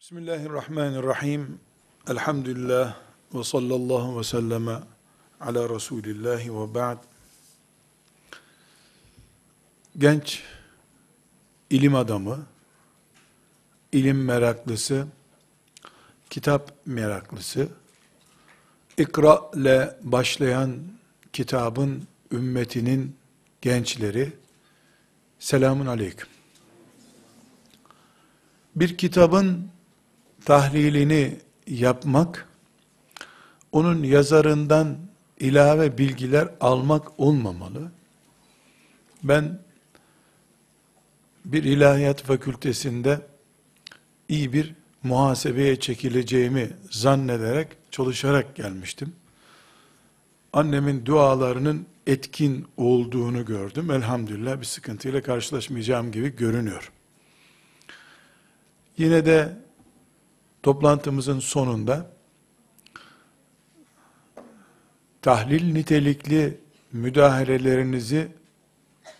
Bismillahirrahmanirrahim. Elhamdülillah ve sallallahu ve selleme ala Resulillah ve ba'd. Genç ilim adamı, ilim meraklısı, kitap meraklısı, ikra ile başlayan kitabın ümmetinin gençleri, selamun aleyküm. Bir kitabın tahlilini yapmak, onun yazarından ilave bilgiler almak olmamalı. Ben bir ilahiyat fakültesinde iyi bir muhasebeye çekileceğimi zannederek, çalışarak gelmiştim. Annemin dualarının etkin olduğunu gördüm. Elhamdülillah bir sıkıntıyla karşılaşmayacağım gibi görünüyor. Yine de toplantımızın sonunda tahlil nitelikli müdahalelerinizi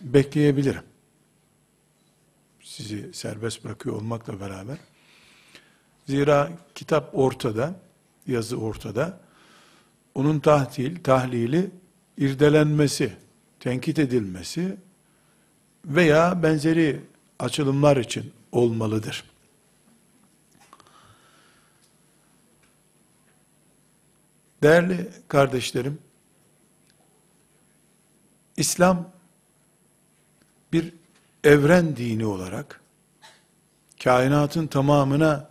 bekleyebilirim. Sizi serbest bırakıyor olmakla beraber. Zira kitap ortada, yazı ortada. Onun tahtil, tahlili, irdelenmesi, tenkit edilmesi veya benzeri açılımlar için olmalıdır. Değerli kardeşlerim, İslam bir evren dini olarak kainatın tamamına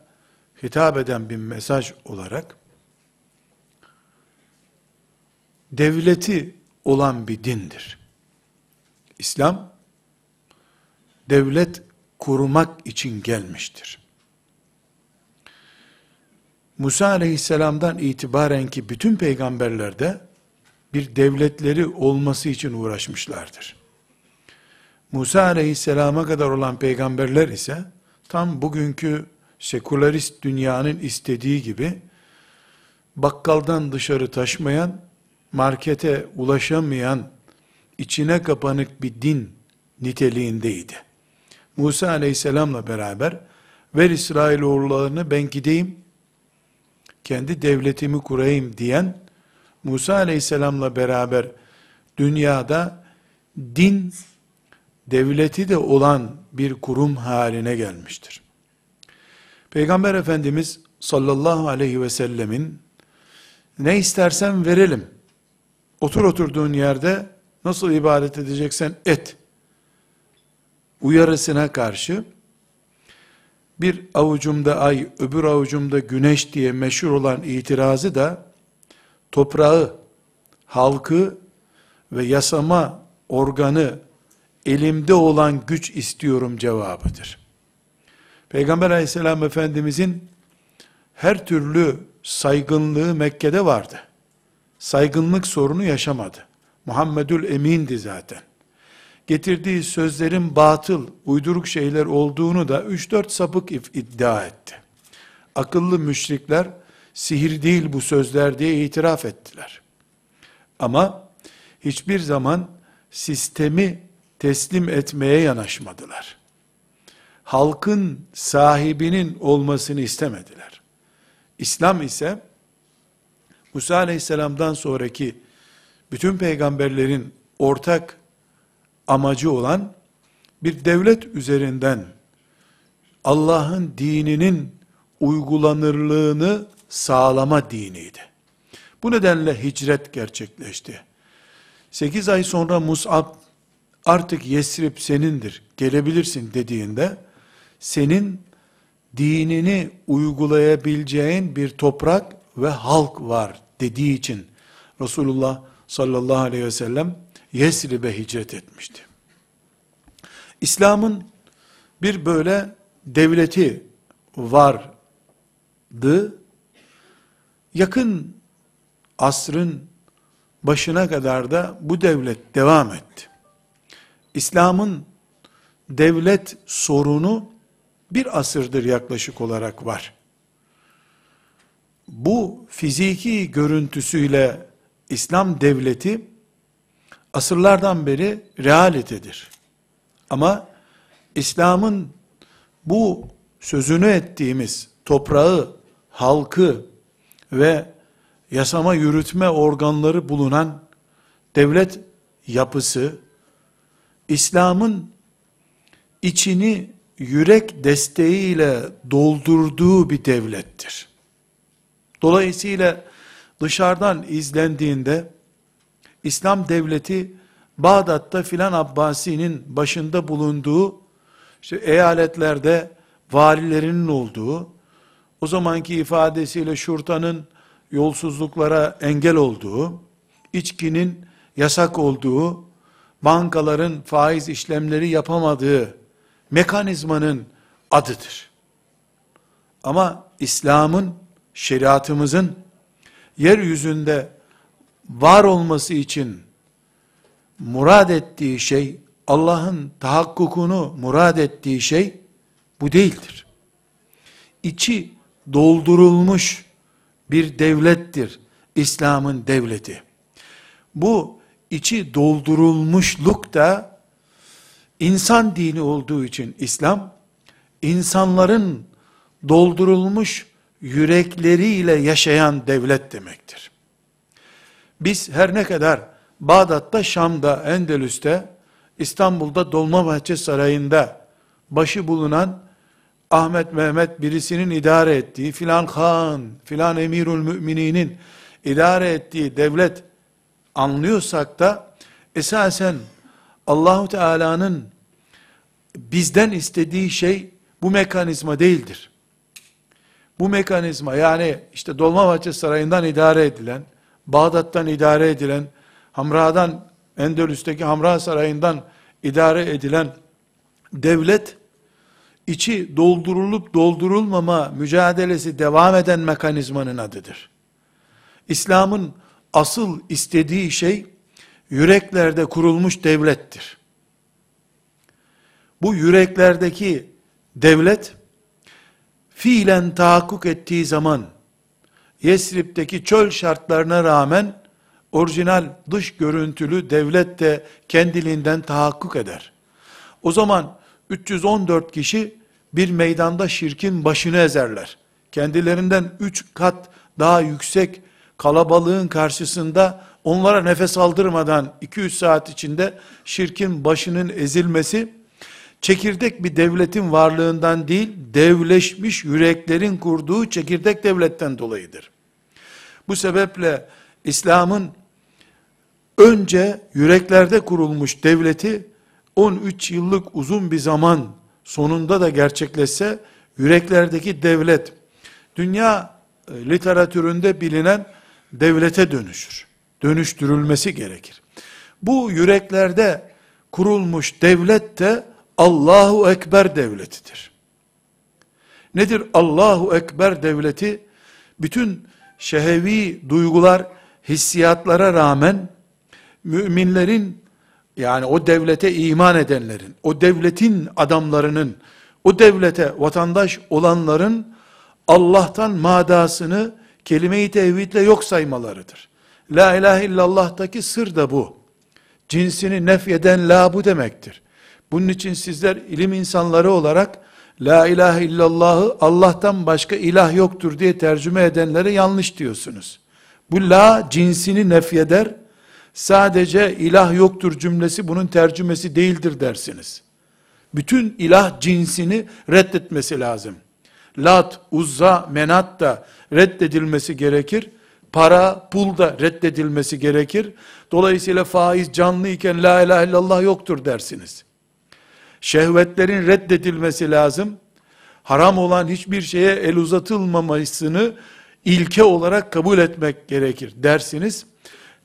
hitap eden bir mesaj olarak devleti olan bir dindir. İslam devlet kurmak için gelmiştir. Musa aleyhisselamdan itibaren ki bütün peygamberlerde bir devletleri olması için uğraşmışlardır. Musa aleyhisselama kadar olan peygamberler ise tam bugünkü sekülerist dünyanın istediği gibi bakkaldan dışarı taşmayan, markete ulaşamayan, içine kapanık bir din niteliğindeydi. Musa aleyhisselamla beraber ver İsrailoğullarını ben gideyim, kendi devletimi kurayım diyen Musa aleyhisselamla beraber dünyada din devleti de olan bir kurum haline gelmiştir. Peygamber Efendimiz sallallahu aleyhi ve sellemin ne istersen verelim. Otur oturduğun yerde nasıl ibadet edeceksen et. Uyarısına karşı bir avucumda ay, öbür avucumda güneş diye meşhur olan itirazı da toprağı, halkı ve yasama organı elimde olan güç istiyorum cevabıdır. Peygamber aleyhisselam efendimizin her türlü saygınlığı Mekke'de vardı. Saygınlık sorunu yaşamadı. Muhammedül Emin'di zaten getirdiği sözlerin batıl, uyduruk şeyler olduğunu da 3-4 sapık iddia etti. Akıllı müşrikler, sihir değil bu sözler diye itiraf ettiler. Ama hiçbir zaman sistemi teslim etmeye yanaşmadılar. Halkın sahibinin olmasını istemediler. İslam ise Musa aleyhisselamdan sonraki bütün peygamberlerin ortak amacı olan bir devlet üzerinden Allah'ın dininin uygulanırlığını sağlama diniydi. Bu nedenle hicret gerçekleşti. 8 ay sonra Mus'ab artık Yesrib senindir, gelebilirsin dediğinde senin dinini uygulayabileceğin bir toprak ve halk var dediği için Resulullah sallallahu aleyhi ve sellem Yesrib'e hicret etmişti. İslam'ın bir böyle devleti vardı. Yakın asrın başına kadar da bu devlet devam etti. İslam'ın devlet sorunu bir asırdır yaklaşık olarak var. Bu fiziki görüntüsüyle İslam devleti asırlardan beri realitedir. Ama İslam'ın bu sözünü ettiğimiz toprağı, halkı ve yasama yürütme organları bulunan devlet yapısı, İslam'ın içini yürek desteğiyle doldurduğu bir devlettir. Dolayısıyla dışarıdan izlendiğinde İslam devleti Bağdat'ta filan Abbasi'nin başında bulunduğu işte eyaletlerde valilerinin olduğu o zamanki ifadesiyle şurtanın yolsuzluklara engel olduğu, içkinin yasak olduğu, bankaların faiz işlemleri yapamadığı mekanizmanın adıdır. Ama İslam'ın, şeriatımızın yeryüzünde var olması için murad ettiği şey, Allah'ın tahakkukunu murad ettiği şey bu değildir. İçi doldurulmuş bir devlettir İslam'ın devleti. Bu içi doldurulmuşluk da insan dini olduğu için İslam insanların doldurulmuş yürekleriyle yaşayan devlet demektir. Biz her ne kadar Bağdat'ta, Şam'da, Endülüs'te, İstanbul'da Dolmabahçe Sarayı'nda başı bulunan Ahmet Mehmet birisinin idare ettiği, filan han, filan emirül mümininin idare ettiği devlet anlıyorsak da esasen Allahu Teala'nın bizden istediği şey bu mekanizma değildir. Bu mekanizma yani işte Dolmabahçe Sarayı'ndan idare edilen, Bağdat'tan idare edilen, Hamra'dan, Endülüs'teki Hamra Sarayı'ndan idare edilen devlet, içi doldurulup doldurulmama mücadelesi devam eden mekanizmanın adıdır. İslam'ın asıl istediği şey, yüreklerde kurulmuş devlettir. Bu yüreklerdeki devlet, fiilen tahakkuk ettiği zaman, Yesrib'deki çöl şartlarına rağmen, orijinal dış görüntülü devlet de kendiliğinden tahakkuk eder. O zaman 314 kişi bir meydanda şirkin başını ezerler. Kendilerinden 3 kat daha yüksek kalabalığın karşısında onlara nefes aldırmadan 2-3 saat içinde şirkin başının ezilmesi çekirdek bir devletin varlığından değil, devleşmiş yüreklerin kurduğu çekirdek devletten dolayıdır. Bu sebeple İslam'ın önce yüreklerde kurulmuş devleti 13 yıllık uzun bir zaman sonunda da gerçekleşse yüreklerdeki devlet dünya e, literatüründe bilinen devlete dönüşür. Dönüştürülmesi gerekir. Bu yüreklerde kurulmuş devlet de Allahu Ekber devletidir. Nedir Allahu Ekber devleti? Bütün şehevi duygular, hissiyatlara rağmen müminlerin yani o devlete iman edenlerin, o devletin adamlarının, o devlete vatandaş olanların Allah'tan madasını kelime-i tevhidle yok saymalarıdır. La ilahe illallah'taki sır da bu. Cinsini nefyeden la bu demektir. Bunun için sizler ilim insanları olarak La ilahe illallahı Allah'tan başka ilah yoktur diye tercüme edenlere yanlış diyorsunuz. Bu la cinsini nefyeder, sadece ilah yoktur cümlesi bunun tercümesi değildir dersiniz. Bütün ilah cinsini reddetmesi lazım. Lat, Uzza, Menat da reddedilmesi gerekir. Para, pul da reddedilmesi gerekir. Dolayısıyla faiz canlı iken la ilahe illallah yoktur dersiniz. Şehvetlerin reddedilmesi lazım. Haram olan hiçbir şeye el uzatılmamasını ilke olarak kabul etmek gerekir dersiniz.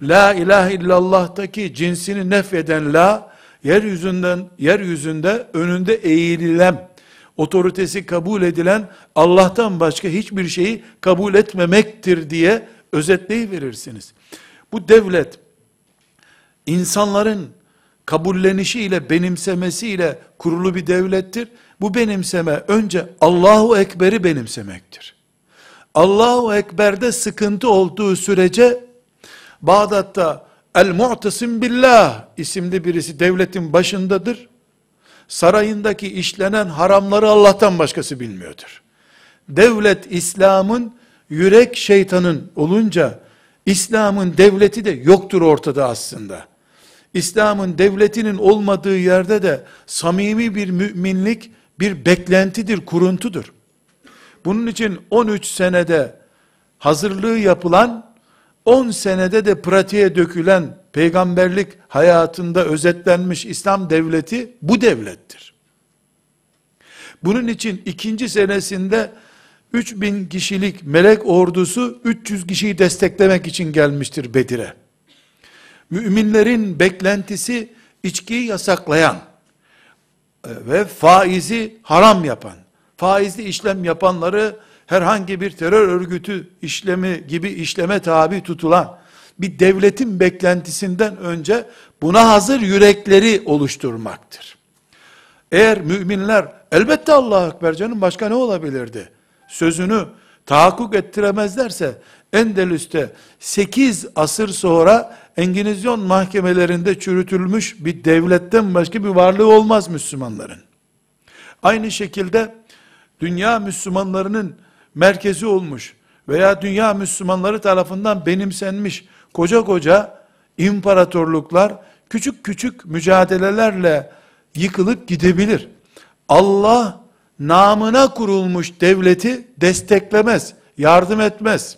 La ilahe illallah'taki cinsini nefeden la, yeryüzünden, yeryüzünde önünde eğililen, otoritesi kabul edilen Allah'tan başka hiçbir şeyi kabul etmemektir diye özetleyiverirsiniz. Bu devlet, insanların kabullenişiyle, benimsemesiyle kurulu bir devlettir. Bu benimseme önce Allahu Ekber'i benimsemektir. Allahu Ekber'de sıkıntı olduğu sürece Bağdat'ta El-Mu'tasim Billah isimli birisi devletin başındadır. Sarayındaki işlenen haramları Allah'tan başkası bilmiyordur. devlet İslam'ın, yürek şeytanın olunca, İslam'ın devleti de yoktur ortada aslında. İslam'ın devletinin olmadığı yerde de samimi bir müminlik bir beklentidir, kuruntudur. Bunun için 13 senede hazırlığı yapılan, 10 senede de pratiğe dökülen peygamberlik hayatında özetlenmiş İslam devleti bu devlettir. Bunun için ikinci senesinde 3000 kişilik melek ordusu 300 kişiyi desteklemek için gelmiştir Bedir'e. Müminlerin beklentisi içkiyi yasaklayan e, ve faizi haram yapan, faizli işlem yapanları herhangi bir terör örgütü işlemi gibi işleme tabi tutulan bir devletin beklentisinden önce buna hazır yürekleri oluşturmaktır. Eğer müminler elbette Allahu Ekber canım başka ne olabilirdi? Sözünü tahakkuk ettiremezlerse Endülüs'te 8 asır sonra Enginizyon mahkemelerinde çürütülmüş bir devletten başka bir varlığı olmaz Müslümanların. Aynı şekilde dünya Müslümanlarının merkezi olmuş veya dünya Müslümanları tarafından benimsenmiş koca koca imparatorluklar küçük küçük mücadelelerle yıkılıp gidebilir. Allah namına kurulmuş devleti desteklemez, yardım etmez.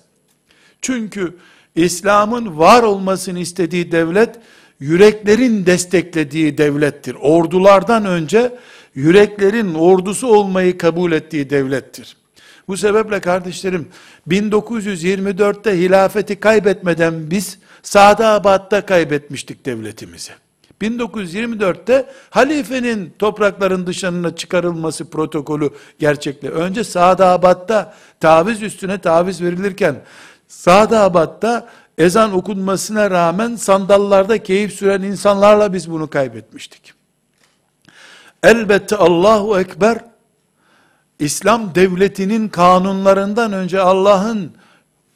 Çünkü İslam'ın var olmasını istediği devlet, yüreklerin desteklediği devlettir. Ordulardan önce yüreklerin ordusu olmayı kabul ettiği devlettir. Bu sebeple kardeşlerim 1924'te hilafeti kaybetmeden biz Sadabat'ta kaybetmiştik devletimizi. 1924'te halifenin toprakların dışına çıkarılması protokolü gerçekle. Önce Sadabat'ta taviz üstüne taviz verilirken Sadabat'ta ezan okunmasına rağmen sandallarda keyif süren insanlarla biz bunu kaybetmiştik. Elbette Allahu Ekber İslam devletinin kanunlarından önce Allah'ın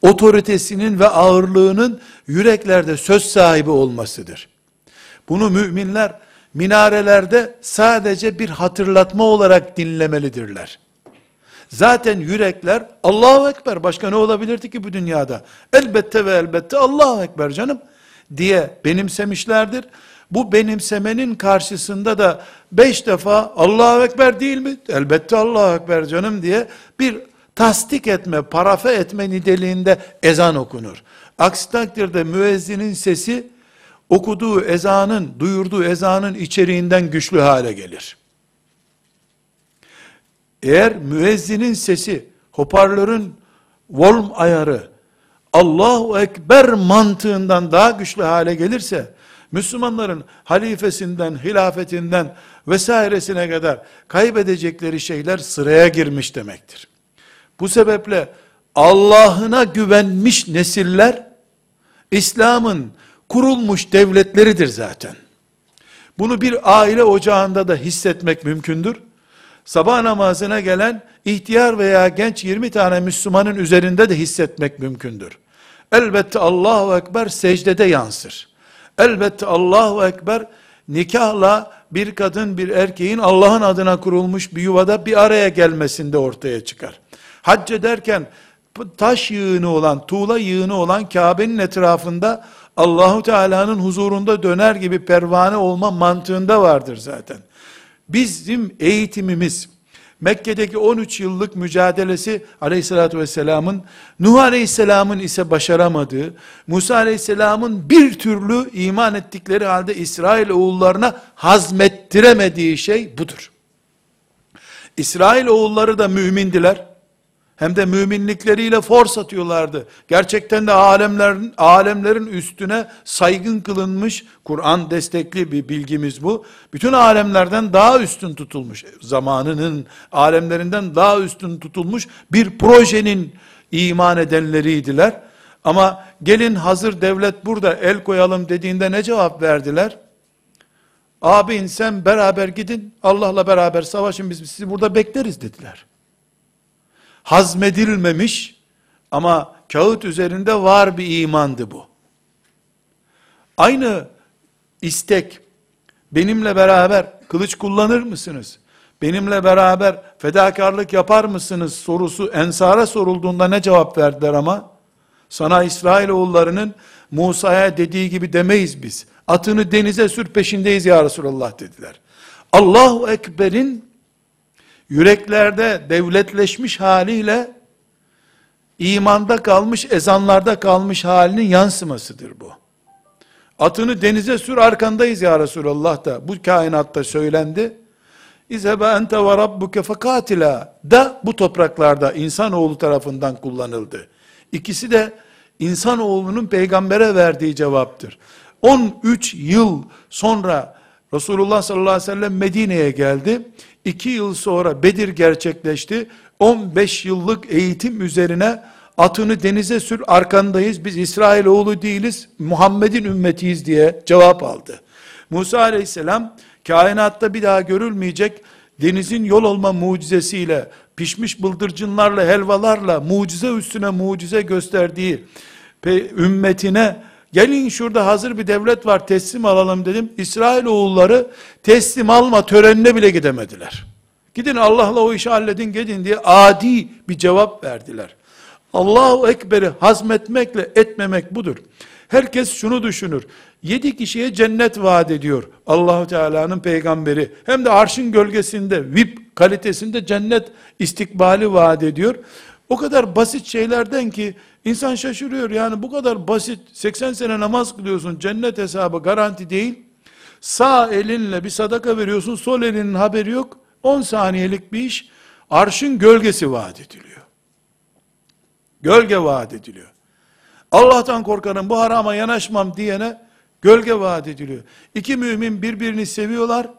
otoritesinin ve ağırlığının yüreklerde söz sahibi olmasıdır. Bunu müminler minarelerde sadece bir hatırlatma olarak dinlemelidirler. Zaten yürekler Allahu Ekber başka ne olabilirdi ki bu dünyada? Elbette ve elbette Allahu Ekber canım diye benimsemişlerdir. Bu benimsemenin karşısında da beş defa Allahu Ekber değil mi? Elbette Allahu Ekber canım diye bir tasdik etme, parafe etme niteliğinde ezan okunur. Aksi takdirde müezzinin sesi okuduğu ezanın, duyurduğu ezanın içeriğinden güçlü hale gelir. Eğer müezzinin sesi, hoparlörün volüm ayarı, Allahu Ekber mantığından daha güçlü hale gelirse, Müslümanların halifesinden, hilafetinden vesairesine kadar kaybedecekleri şeyler sıraya girmiş demektir. Bu sebeple Allah'ına güvenmiş nesiller, İslam'ın kurulmuş devletleridir zaten. Bunu bir aile ocağında da hissetmek mümkündür. Sabah namazına gelen ihtiyar veya genç 20 tane Müslümanın üzerinde de hissetmek mümkündür. Elbette Allahu Ekber secdede yansır. Elbette Allahu Ekber nikahla bir kadın bir erkeğin Allah'ın adına kurulmuş bir yuvada bir araya gelmesinde ortaya çıkar. Hac ederken taş yığını olan, tuğla yığını olan Kabe'nin etrafında Allahu Teala'nın huzurunda döner gibi pervane olma mantığında vardır zaten. Bizim eğitimimiz, Mekke'deki 13 yıllık mücadelesi aleyhissalatü vesselamın, Nuh aleyhisselamın ise başaramadığı, Musa aleyhisselamın bir türlü iman ettikleri halde İsrail oğullarına hazmettiremediği şey budur. İsrail oğulları da mümindiler hem de müminlikleriyle force atıyorlardı. Gerçekten de alemlerin alemlerin üstüne saygın kılınmış Kur'an destekli bir bilgimiz bu. Bütün alemlerden daha üstün tutulmuş zamanının alemlerinden daha üstün tutulmuş bir projenin iman edenleriydiler. Ama gelin hazır devlet burada el koyalım dediğinde ne cevap verdiler? Abin sen beraber gidin Allah'la beraber savaşın biz sizi burada bekleriz dediler hazmedilmemiş ama kağıt üzerinde var bir imandı bu. Aynı istek benimle beraber kılıç kullanır mısınız? benimle beraber fedakarlık yapar mısınız sorusu Ensar'a sorulduğunda ne cevap verdiler ama? Sana İsrailoğullarının Musa'ya dediği gibi demeyiz biz. Atını denize sür peşindeyiz ya Resulallah dediler. Allahu Ekber'in yüreklerde devletleşmiş haliyle imanda kalmış, ezanlarda kalmış halinin yansımasıdır bu. Atını denize sür arkandayız ya Resulallah da bu kainatta söylendi. İzhebe ente ve rabbuke fekatila da bu topraklarda insanoğlu tarafından kullanıldı. İkisi de insanoğlunun peygambere verdiği cevaptır. 13 yıl sonra Resulullah sallallahu aleyhi ve sellem Medine'ye geldi. 2 yıl sonra Bedir gerçekleşti. 15 yıllık eğitim üzerine atını denize sür arkandayız biz İsrail oğlu değiliz Muhammed'in ümmetiyiz diye cevap aldı. Musa aleyhisselam kainatta bir daha görülmeyecek denizin yol olma mucizesiyle pişmiş bıldırcınlarla helvalarla mucize üstüne mucize gösterdiği ümmetine gelin şurada hazır bir devlet var teslim alalım dedim. İsrail oğulları teslim alma törenine bile gidemediler. Gidin Allah'la o işi halledin gidin diye adi bir cevap verdiler. Allahu Ekber'i hazmetmekle etmemek budur. Herkes şunu düşünür. Yedi kişiye cennet vaat ediyor Allahu Teala'nın peygamberi. Hem de arşın gölgesinde, VIP kalitesinde cennet istikbali vaat ediyor. O kadar basit şeylerden ki insan şaşırıyor. Yani bu kadar basit 80 sene namaz kılıyorsun cennet hesabı garanti değil. Sağ elinle bir sadaka veriyorsun sol elinin haberi yok. 10 saniyelik bir iş arşın gölgesi vaat ediliyor. Gölge vaat ediliyor. Allah'tan korkarım bu harama yanaşmam diyene gölge vaat ediliyor. İki mümin birbirini seviyorlar.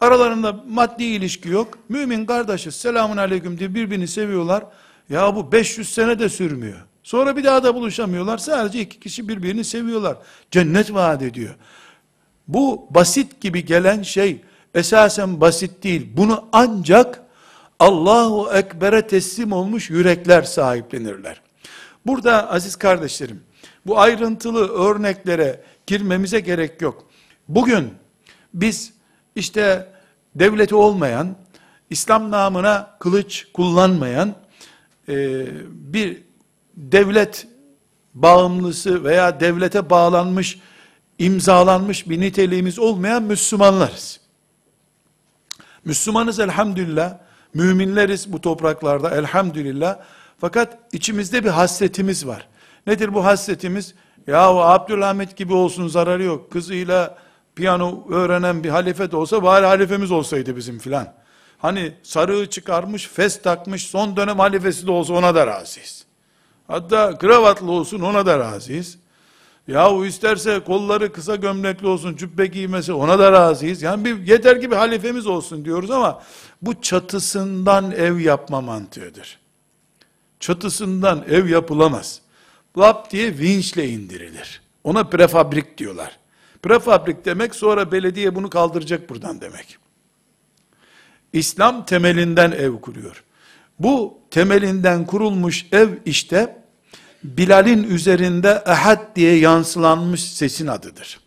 Aralarında maddi ilişki yok. Mümin kardeşi selamun aleyküm diye birbirini seviyorlar. Ya bu 500 sene de sürmüyor. Sonra bir daha da buluşamıyorlar. Sadece iki kişi birbirini seviyorlar. Cennet vaat ediyor. Bu basit gibi gelen şey esasen basit değil. Bunu ancak Allahu Ekber'e teslim olmuş yürekler sahiplenirler. Burada aziz kardeşlerim, bu ayrıntılı örneklere girmemize gerek yok. Bugün biz işte devleti olmayan, İslam namına kılıç kullanmayan e, bir devlet bağımlısı veya devlete bağlanmış, imzalanmış bir niteliğimiz olmayan Müslümanlarız. Müslümanız elhamdülillah, müminleriz bu topraklarda elhamdülillah. Fakat içimizde bir hasretimiz var. Nedir bu hasretimiz? Ya Abdülhamit gibi olsun zararı yok. Kızıyla piyano öğrenen bir halife de olsa bari halifemiz olsaydı bizim filan. Hani sarığı çıkarmış, fes takmış, son dönem halifesi de olsa ona da razıyız. Hatta kravatlı olsun ona da razıyız. Yahu isterse kolları kısa gömlekli olsun, cübbe giymesi ona da razıyız. Yani bir, yeter ki bir halifemiz olsun diyoruz ama bu çatısından ev yapma mantığıdır. Çatısından ev yapılamaz. Lap diye vinçle indirilir. Ona prefabrik diyorlar. Prefabrik demek sonra belediye bunu kaldıracak buradan demek. İslam temelinden ev kuruyor. Bu temelinden kurulmuş ev işte Bilal'in üzerinde ehad diye yansılanmış sesin adıdır.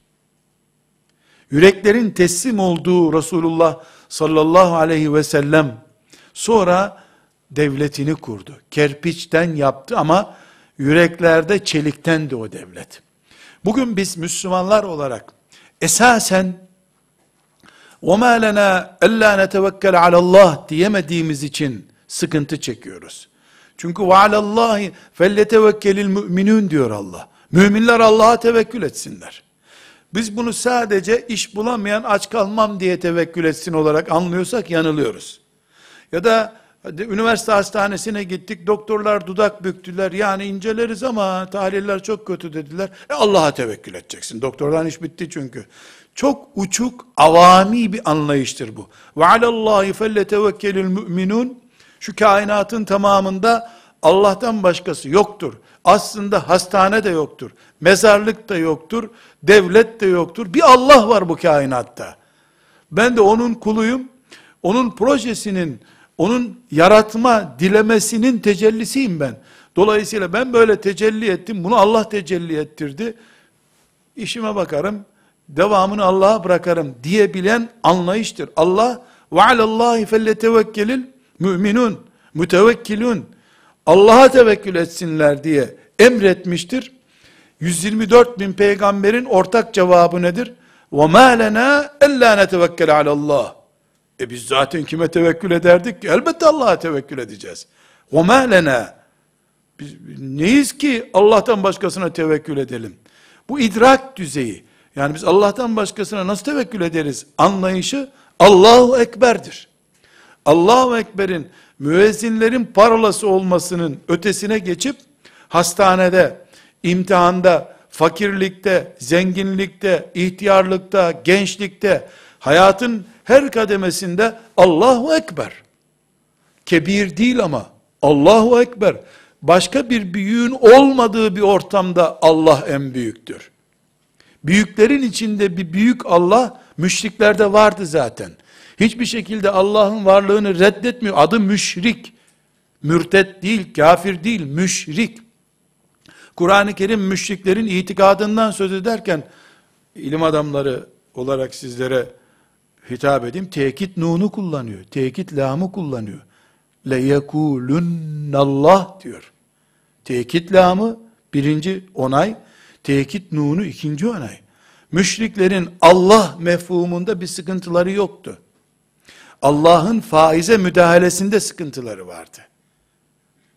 Yüreklerin teslim olduğu Resulullah sallallahu aleyhi ve sellem sonra devletini kurdu. Kerpiçten yaptı ama yüreklerde çelikten de o devlet. Bugün biz Müslümanlar olarak esasen وَمَا لَنَا اَلَّا نَتَوَكَّلَ عَلَى اللّٰهِ diyemediğimiz için sıkıntı çekiyoruz. Çünkü وَعَلَى اللّٰهِ müminün diyor Allah. Müminler Allah'a tevekkül etsinler. Biz bunu sadece iş bulamayan aç kalmam diye tevekkül etsin olarak anlıyorsak yanılıyoruz. Ya da üniversite hastanesine gittik doktorlar dudak büktüler yani inceleriz ama tahliller çok kötü dediler. E Allah'a tevekkül edeceksin doktordan iş bitti çünkü. Çok uçuk avami bir anlayıştır bu. Ve alallahi felletevekkelül müminun şu kainatın tamamında Allah'tan başkası yoktur. Aslında hastane de yoktur. Mezarlık da yoktur. Devlet de yoktur. Bir Allah var bu kainatta. Ben de onun kuluyum. Onun projesinin, onun yaratma dilemesinin tecellisiyim ben. Dolayısıyla ben böyle tecelli ettim. Bunu Allah tecelli ettirdi. İşime bakarım devamını Allah'a bırakarım diyebilen anlayıştır. Allah Ve alallahi felletevekkelil müminun, mütevekkilun, Allah'a tevekkül etsinler diye emretmiştir. 124 bin peygamberin ortak cevabı nedir? وَمَا لَنَا اَلَّا نَتَوَكَّلَ عَلَى اللّٰهِ E biz zaten kime tevekkül ederdik ki? Elbette Allah'a tevekkül edeceğiz. وَمَا لَنَا Biz neyiz ki Allah'tan başkasına tevekkül edelim? Bu idrak düzeyi, yani biz Allah'tan başkasına nasıl tevekkül ederiz anlayışı Allahu Ekber'dir. Allahu Ekber'in müezzinlerin parolası olmasının ötesine geçip hastanede, imtihanda, fakirlikte, zenginlikte, ihtiyarlıkta, gençlikte, hayatın her kademesinde Allahu Ekber. Kebir değil ama Allahu Ekber. Başka bir büyüğün olmadığı bir ortamda Allah en büyüktür. Büyüklerin içinde bir büyük Allah müşriklerde vardı zaten. Hiçbir şekilde Allah'ın varlığını reddetmiyor. Adı müşrik. Mürtet değil, kafir değil, müşrik. Kur'an-ı Kerim müşriklerin itikadından söz ederken ilim adamları olarak sizlere hitap edeyim. Tekit nunu kullanıyor. Tekit lamı kullanıyor. Le Allah diyor. Tekit lamı birinci onay, tekit nunu ikinci onay. Müşriklerin Allah mefhumunda bir sıkıntıları yoktu. Allah'ın faize müdahalesinde sıkıntıları vardı.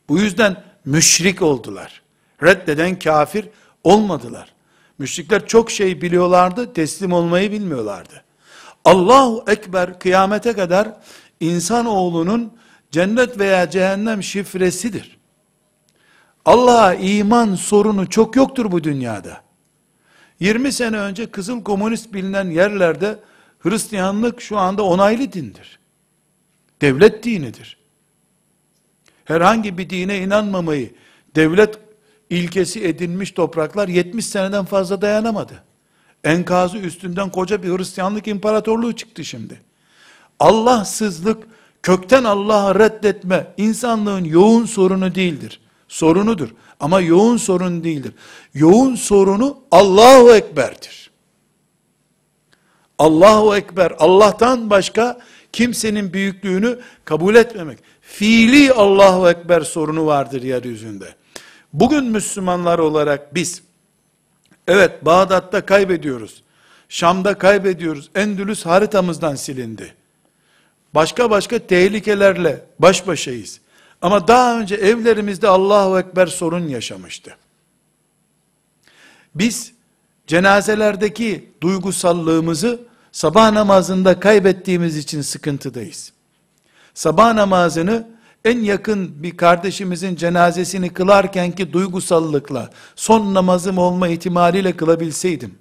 Bu yüzden müşrik oldular. Reddeden kafir olmadılar. Müşrikler çok şey biliyorlardı, teslim olmayı bilmiyorlardı. Allahu Ekber kıyamete kadar insanoğlunun cennet veya cehennem şifresidir. Allah'a iman sorunu çok yoktur bu dünyada. 20 sene önce kızıl komünist bilinen yerlerde Hristiyanlık şu anda onaylı dindir. Devlet dinidir. Herhangi bir dine inanmamayı devlet ilkesi edinmiş topraklar 70 seneden fazla dayanamadı. Enkazı üstünden koca bir Hristiyanlık imparatorluğu çıktı şimdi. Allahsızlık, kökten Allah'ı reddetme, insanlığın yoğun sorunu değildir. Sorunudur. Ama yoğun sorun değildir. Yoğun sorunu Allahu Ekber'dir. Allahu Ekber, Allah'tan başka kimsenin büyüklüğünü kabul etmemek. Fiili Allahu Ekber sorunu vardır yeryüzünde. Bugün Müslümanlar olarak biz, evet Bağdat'ta kaybediyoruz, Şam'da kaybediyoruz, Endülüs haritamızdan silindi. Başka başka tehlikelerle baş başayız. Ama daha önce evlerimizde Allahu Ekber sorun yaşamıştı. Biz cenazelerdeki duygusallığımızı sabah namazında kaybettiğimiz için sıkıntıdayız. Sabah namazını en yakın bir kardeşimizin cenazesini kılarken ki duygusallıkla, son namazım olma ihtimaliyle kılabilseydim,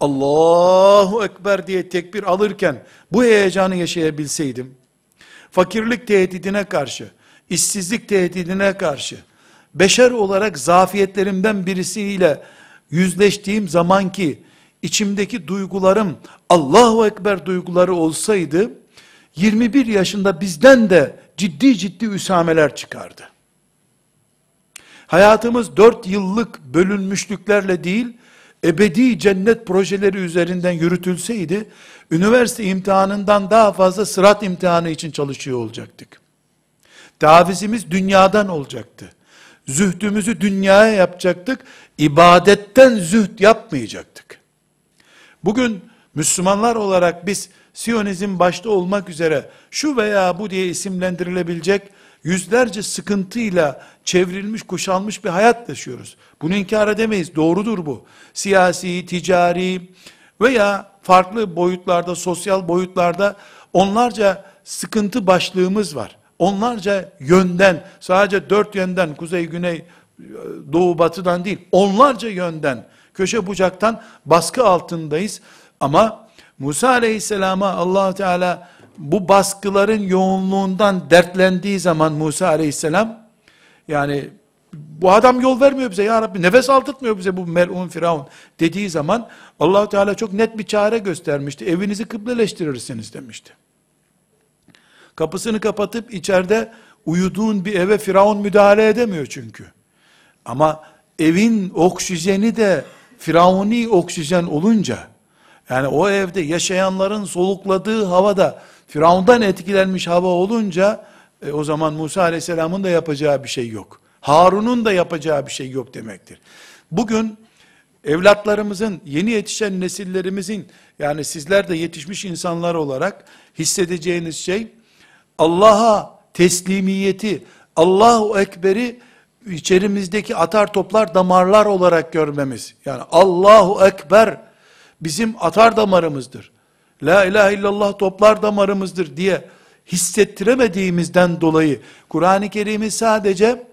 Allahu Ekber diye tekbir alırken bu heyecanı yaşayabilseydim, fakirlik tehdidine karşı, işsizlik tehdidine karşı, beşer olarak zafiyetlerimden birisiyle yüzleştiğim zaman ki, içimdeki duygularım Allahu Ekber duyguları olsaydı, 21 yaşında bizden de ciddi ciddi üsameler çıkardı. Hayatımız 4 yıllık bölünmüşlüklerle değil, ebedi cennet projeleri üzerinden yürütülseydi, üniversite imtihanından daha fazla sırat imtihanı için çalışıyor olacaktık. Tavizimiz dünyadan olacaktı. Zühdümüzü dünyaya yapacaktık. İbadetten zühd yapmayacaktık. Bugün Müslümanlar olarak biz Siyonizm başta olmak üzere şu veya bu diye isimlendirilebilecek yüzlerce sıkıntıyla çevrilmiş, kuşanmış bir hayat yaşıyoruz. Bunu inkar edemeyiz. Doğrudur bu. Siyasi, ticari veya farklı boyutlarda, sosyal boyutlarda onlarca sıkıntı başlığımız var. Onlarca yönden, sadece dört yönden, kuzey, güney, doğu, batıdan değil, onlarca yönden, köşe bucaktan baskı altındayız. Ama Musa aleyhisselama allah Teala bu baskıların yoğunluğundan dertlendiği zaman Musa aleyhisselam, yani bu adam yol vermiyor bize ya Rabbi, nefes aldırtmıyor bize bu melun firavun dediği zaman allah Teala çok net bir çare göstermişti. Evinizi kıbleleştirirsiniz demişti. Kapısını kapatıp içeride uyuduğun bir eve firavun müdahale edemiyor çünkü. Ama evin oksijeni de firavuni oksijen olunca, yani o evde yaşayanların solukladığı havada Firavundan etkilenmiş hava olunca e, o zaman Musa aleyhisselamın da yapacağı bir şey yok. Harun'un da yapacağı bir şey yok demektir. Bugün evlatlarımızın, yeni yetişen nesillerimizin, yani sizler de yetişmiş insanlar olarak hissedeceğiniz şey, Allah'a teslimiyeti, Allahu Ekber'i içerimizdeki atar toplar damarlar olarak görmemiz. Yani Allahu Ekber bizim atar damarımızdır. La ilahe illallah toplar damarımızdır diye hissettiremediğimizden dolayı Kur'an-ı Kerim'i sadece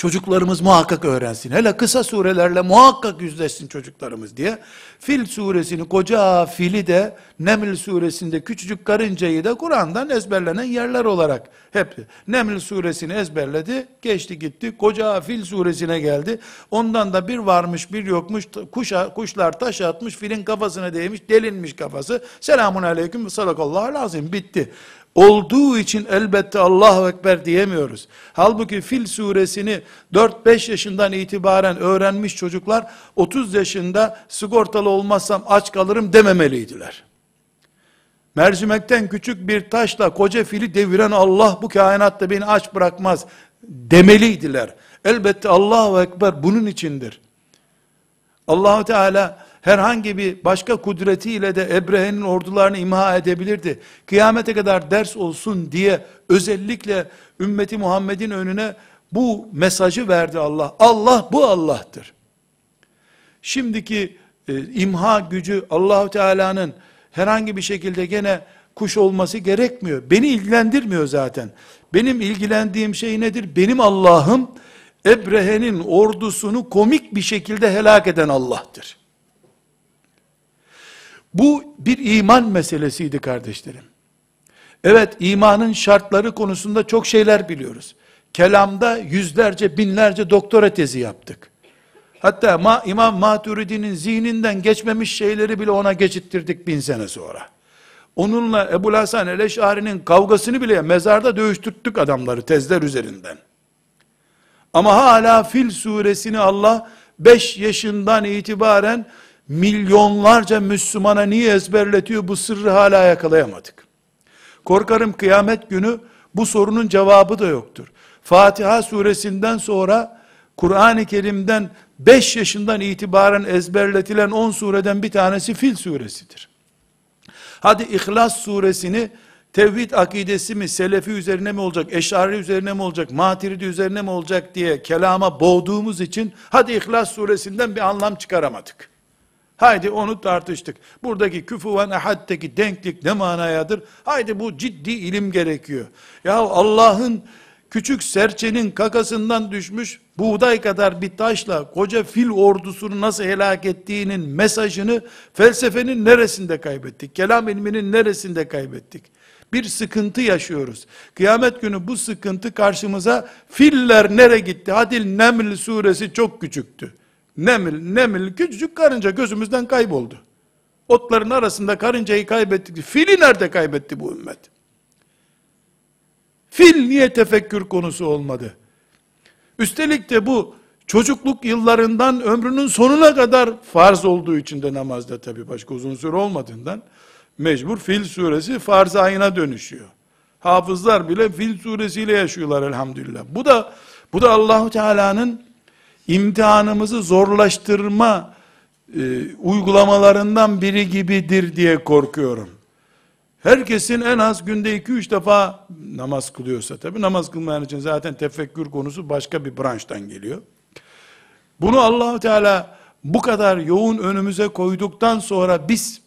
çocuklarımız muhakkak öğrensin. Hele kısa surelerle muhakkak yüzleşsin çocuklarımız diye. Fil suresini, koca fili de, Neml suresinde küçücük karıncayı da Kur'an'dan ezberlenen yerler olarak hep Neml suresini ezberledi, geçti gitti, koca fil suresine geldi. Ondan da bir varmış bir yokmuş, kuşa, kuşlar taş atmış, filin kafasına değmiş, delinmiş kafası. Selamun aleyküm, sadakallahu lazım, bitti olduğu için elbette Allahu Ekber diyemiyoruz. Halbuki Fil suresini 4-5 yaşından itibaren öğrenmiş çocuklar 30 yaşında sigortalı olmazsam aç kalırım dememeliydiler. Mercimekten küçük bir taşla koca fili deviren Allah bu kainatta beni aç bırakmaz demeliydiler. Elbette Allahu Ekber bunun içindir. Allahu Teala herhangi bir başka kudretiyle de Ebrehe'nin ordularını imha edebilirdi. Kıyamete kadar ders olsun diye özellikle ümmeti Muhammed'in önüne bu mesajı verdi Allah. Allah bu Allah'tır. Şimdiki e, imha gücü Allahu Teala'nın herhangi bir şekilde gene kuş olması gerekmiyor. Beni ilgilendirmiyor zaten. Benim ilgilendiğim şey nedir? Benim Allah'ım Ebrehe'nin ordusunu komik bir şekilde helak eden Allah'tır. Bu bir iman meselesiydi kardeşlerim. Evet imanın şartları konusunda çok şeyler biliyoruz. Kelamda yüzlerce binlerce doktora tezi yaptık. Hatta Ma, İmam Maturidi'nin zihninden geçmemiş şeyleri bile ona geçittirdik bin sene sonra. Onunla Ebu Hasan el-Eş'ari'nin kavgasını bile mezarda dövüştürttük adamları tezler üzerinden. Ama hala Fil suresini Allah 5 yaşından itibaren milyonlarca Müslümana niye ezberletiyor bu sırrı hala yakalayamadık. Korkarım kıyamet günü bu sorunun cevabı da yoktur. Fatiha suresinden sonra Kur'an-ı Kerim'den 5 yaşından itibaren ezberletilen 10 sureden bir tanesi Fil suresidir. Hadi İhlas suresini tevhid akidesi mi, selefi üzerine mi olacak, eşari üzerine mi olacak, matiridi üzerine mi olacak diye kelama boğduğumuz için hadi İhlas suresinden bir anlam çıkaramadık. Haydi onu tartıştık. Buradaki küfuven ehaddeki denklik ne manayadır? Haydi bu ciddi ilim gerekiyor. Ya Allah'ın küçük serçenin kakasından düşmüş buğday kadar bir taşla koca fil ordusunu nasıl helak ettiğinin mesajını felsefenin neresinde kaybettik? Kelam ilminin neresinde kaybettik? Bir sıkıntı yaşıyoruz. Kıyamet günü bu sıkıntı karşımıza filler nere gitti? Hadil Neml suresi çok küçüktü. Nemil, nemil küçücük karınca gözümüzden kayboldu. Otların arasında karıncayı kaybettik. Fili nerede kaybetti bu ümmet? Fil niye tefekkür konusu olmadı? Üstelik de bu çocukluk yıllarından ömrünün sonuna kadar farz olduğu için de namazda tabi başka uzun süre olmadığından mecbur fil suresi farz ayına dönüşüyor. Hafızlar bile fil suresiyle yaşıyorlar elhamdülillah. Bu da bu da Allahu Teala'nın imtihanımızı zorlaştırma e, uygulamalarından biri gibidir diye korkuyorum. Herkesin en az günde 2-3 defa namaz kılıyorsa tabi namaz kılmayan için zaten tefekkür konusu başka bir branştan geliyor. Bunu Allahu Teala bu kadar yoğun önümüze koyduktan sonra biz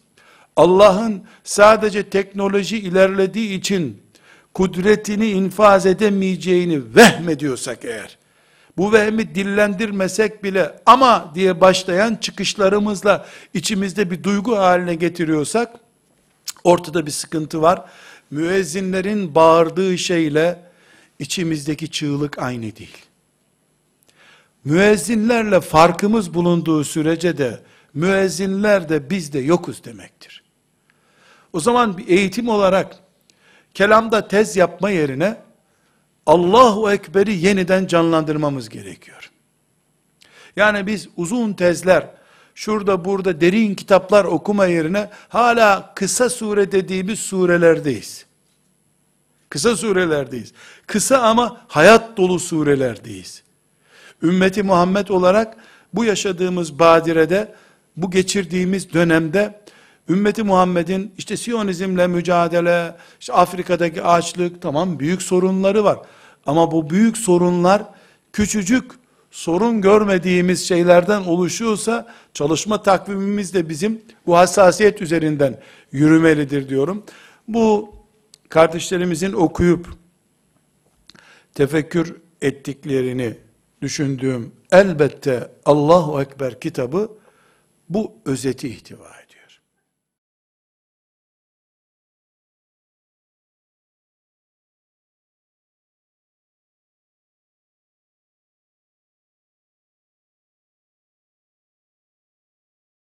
Allah'ın sadece teknoloji ilerlediği için kudretini infaz edemeyeceğini vehmediyorsak eğer bu vehmi dillendirmesek bile ama diye başlayan çıkışlarımızla içimizde bir duygu haline getiriyorsak ortada bir sıkıntı var. Müezzinlerin bağırdığı şeyle içimizdeki çığlık aynı değil. Müezzinlerle farkımız bulunduğu sürece de müezzinler de biz de yokuz demektir. O zaman bir eğitim olarak kelamda tez yapma yerine Allahu Ekber'i yeniden canlandırmamız gerekiyor. Yani biz uzun tezler, şurada burada derin kitaplar okuma yerine hala kısa sure dediğimiz surelerdeyiz. Kısa surelerdeyiz. Kısa ama hayat dolu surelerdeyiz. Ümmeti Muhammed olarak bu yaşadığımız badirede, bu geçirdiğimiz dönemde ümmeti Muhammed'in işte Siyonizmle mücadele, işte Afrika'daki açlık tamam büyük sorunları var. Ama bu büyük sorunlar küçücük sorun görmediğimiz şeylerden oluşuyorsa çalışma takvimimiz de bizim bu hassasiyet üzerinden yürümelidir diyorum. Bu kardeşlerimizin okuyup tefekkür ettiklerini düşündüğüm elbette Allahu Ekber kitabı bu özeti ihtiva.